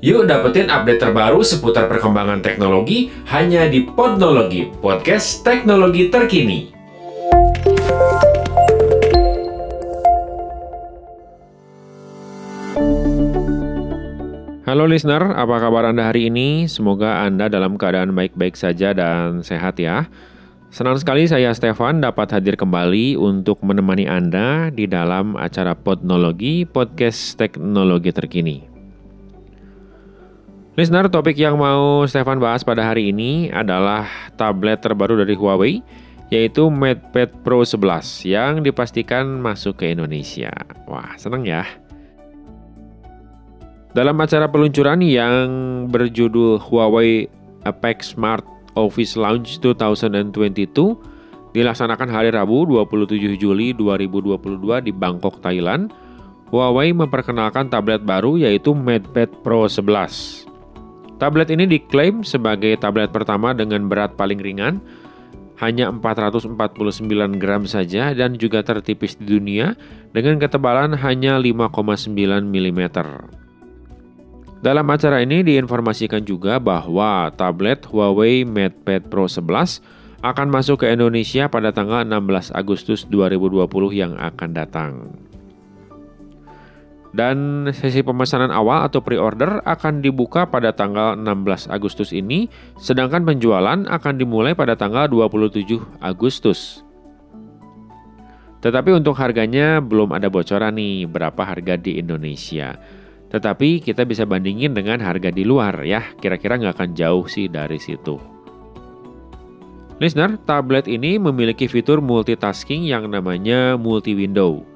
Yuk dapetin update terbaru seputar perkembangan teknologi hanya di Podnologi, podcast teknologi terkini. Halo listener, apa kabar Anda hari ini? Semoga Anda dalam keadaan baik-baik saja dan sehat ya. Senang sekali saya Stefan dapat hadir kembali untuk menemani Anda di dalam acara Podnologi, podcast teknologi terkini. Listener, topik yang mau Stefan bahas pada hari ini adalah tablet terbaru dari Huawei, yaitu MatePad Pro 11 yang dipastikan masuk ke Indonesia. Wah, seneng ya. Dalam acara peluncuran yang berjudul Huawei Apex Smart Office Launch 2022 dilaksanakan hari Rabu 27 Juli 2022 di Bangkok, Thailand, Huawei memperkenalkan tablet baru yaitu MatePad Pro 11. Tablet ini diklaim sebagai tablet pertama dengan berat paling ringan, hanya 449 gram saja dan juga tertipis di dunia dengan ketebalan hanya 5,9 mm. Dalam acara ini diinformasikan juga bahwa tablet Huawei MatePad Pro 11 akan masuk ke Indonesia pada tanggal 16 Agustus 2020 yang akan datang. Dan sesi pemesanan awal atau pre-order akan dibuka pada tanggal 16 Agustus ini, sedangkan penjualan akan dimulai pada tanggal 27 Agustus. Tetapi untuk harganya belum ada bocoran nih berapa harga di Indonesia. Tetapi kita bisa bandingin dengan harga di luar ya, kira-kira nggak akan jauh sih dari situ. Listener, tablet ini memiliki fitur multitasking yang namanya multi-window.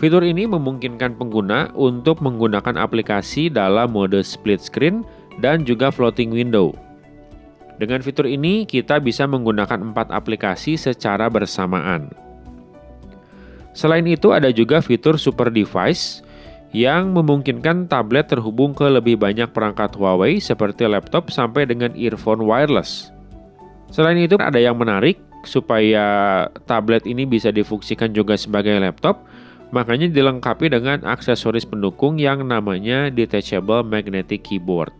Fitur ini memungkinkan pengguna untuk menggunakan aplikasi dalam mode split screen dan juga floating window. Dengan fitur ini, kita bisa menggunakan empat aplikasi secara bersamaan. Selain itu, ada juga fitur super device yang memungkinkan tablet terhubung ke lebih banyak perangkat Huawei seperti laptop sampai dengan earphone wireless. Selain itu, ada yang menarik supaya tablet ini bisa difungsikan juga sebagai laptop Makanya dilengkapi dengan aksesoris pendukung yang namanya detachable magnetic keyboard.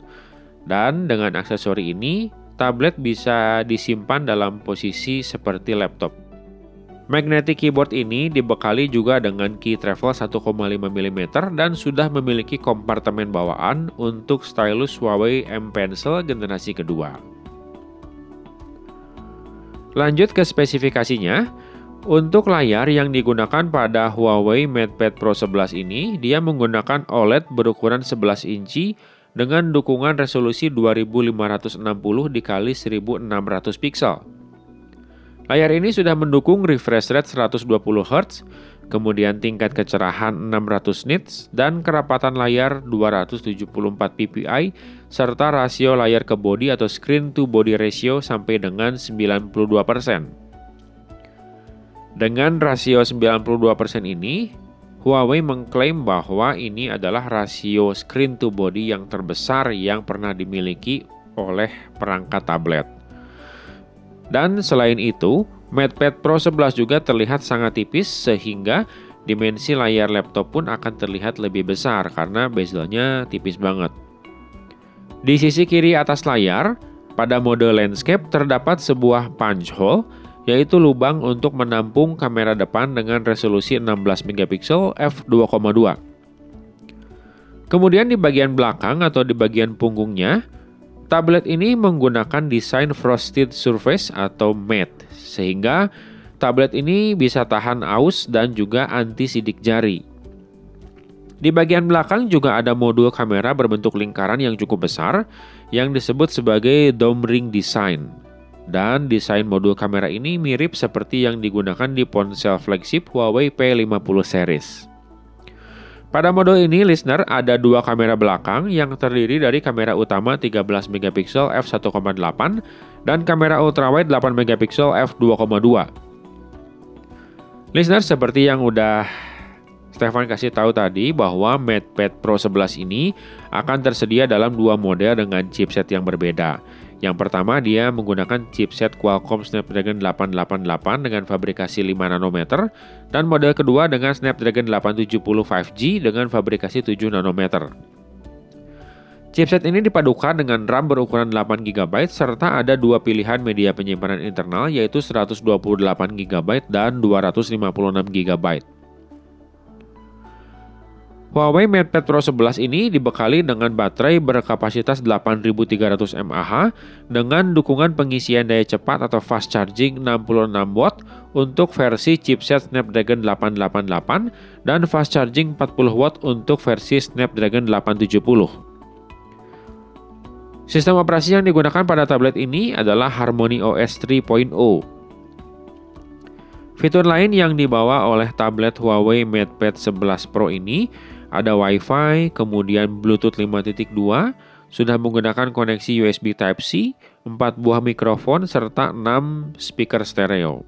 Dan dengan aksesori ini, tablet bisa disimpan dalam posisi seperti laptop. Magnetic keyboard ini dibekali juga dengan key travel 1,5 mm dan sudah memiliki kompartemen bawaan untuk stylus Huawei M Pencil generasi kedua. Lanjut ke spesifikasinya, untuk layar yang digunakan pada Huawei MatePad Pro 11 ini, dia menggunakan OLED berukuran 11 inci dengan dukungan resolusi 2560 dikali 1600 pixel. Layar ini sudah mendukung refresh rate 120 Hz, kemudian tingkat kecerahan 600 nits, dan kerapatan layar 274 ppi, serta rasio layar ke body atau screen to body ratio sampai dengan 92%. Dengan rasio 92% ini, Huawei mengklaim bahwa ini adalah rasio screen to body yang terbesar yang pernah dimiliki oleh perangkat tablet. Dan selain itu, MatePad Pro 11 juga terlihat sangat tipis sehingga dimensi layar laptop pun akan terlihat lebih besar karena bezelnya tipis banget. Di sisi kiri atas layar, pada mode landscape terdapat sebuah punch hole yaitu lubang untuk menampung kamera depan dengan resolusi 16 megapiksel f2,2. Kemudian di bagian belakang atau di bagian punggungnya, tablet ini menggunakan desain frosted surface atau matte, sehingga tablet ini bisa tahan aus dan juga anti sidik jari. Di bagian belakang juga ada modul kamera berbentuk lingkaran yang cukup besar yang disebut sebagai dome ring design dan desain modul kamera ini mirip seperti yang digunakan di ponsel flagship Huawei P50 series. Pada model ini, listener ada dua kamera belakang yang terdiri dari kamera utama 13 megapiksel f1.8 dan kamera ultrawide 8 megapiksel f2.2. Listener, seperti yang udah Stefan kasih tahu tadi bahwa MatePad Pro 11 ini akan tersedia dalam dua model dengan chipset yang berbeda. Yang pertama dia menggunakan chipset Qualcomm Snapdragon 888 dengan fabrikasi 5 nanometer dan model kedua dengan Snapdragon 870 5G dengan fabrikasi 7 nanometer. Chipset ini dipadukan dengan RAM berukuran 8 GB serta ada dua pilihan media penyimpanan internal yaitu 128 GB dan 256 GB. Huawei MatePad Pro 11 ini dibekali dengan baterai berkapasitas 8300 mAh dengan dukungan pengisian daya cepat atau fast charging 66 watt untuk versi chipset Snapdragon 888 dan fast charging 40 watt untuk versi Snapdragon 870. Sistem operasi yang digunakan pada tablet ini adalah Harmony OS 3.0. Fitur lain yang dibawa oleh tablet Huawei MatePad 11 Pro ini ada Wi-Fi, kemudian Bluetooth 5.2, sudah menggunakan koneksi USB Type-C, 4 buah mikrofon, serta 6 speaker stereo.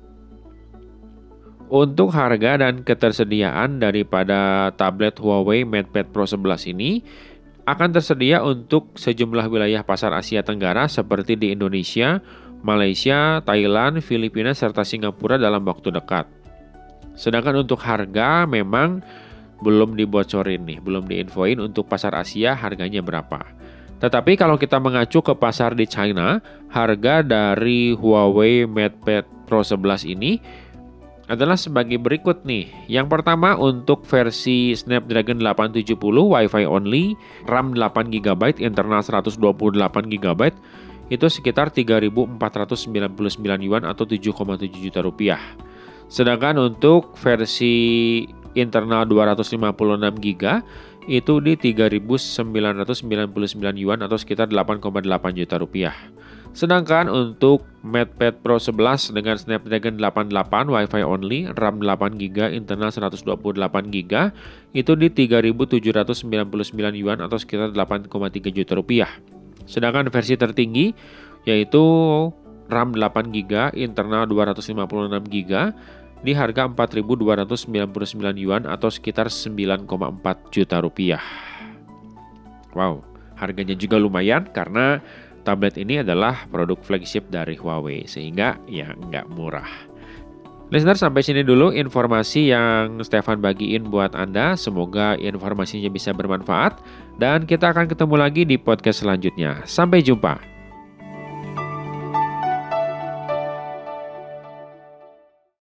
Untuk harga dan ketersediaan daripada tablet Huawei MatePad Pro 11 ini, akan tersedia untuk sejumlah wilayah pasar Asia Tenggara seperti di Indonesia, Malaysia, Thailand, Filipina, serta Singapura dalam waktu dekat. Sedangkan untuk harga memang belum dibocorin nih, belum diinfoin untuk pasar Asia harganya berapa. Tetapi kalau kita mengacu ke pasar di China, harga dari Huawei MatePad Pro 11 ini adalah sebagai berikut nih. Yang pertama untuk versi Snapdragon 870 Wi-Fi only, RAM 8 GB, internal 128 GB itu sekitar 3.499 yuan atau 7,7 juta rupiah. Sedangkan untuk versi internal 256 GB itu di 3.999 yuan atau sekitar 8,8 juta rupiah. Sedangkan untuk MatePad Pro 11 dengan Snapdragon 88 Wi-Fi only, RAM 8GB, internal 128GB itu di 3.799 yuan atau sekitar 8,3 juta rupiah. Sedangkan versi tertinggi yaitu RAM 8GB, internal 256GB di harga 4.299 yuan atau sekitar 9,4 juta rupiah. Wow, harganya juga lumayan karena tablet ini adalah produk flagship dari Huawei sehingga ya nggak murah. Listener sampai sini dulu informasi yang Stefan bagiin buat Anda. Semoga informasinya bisa bermanfaat dan kita akan ketemu lagi di podcast selanjutnya. Sampai jumpa.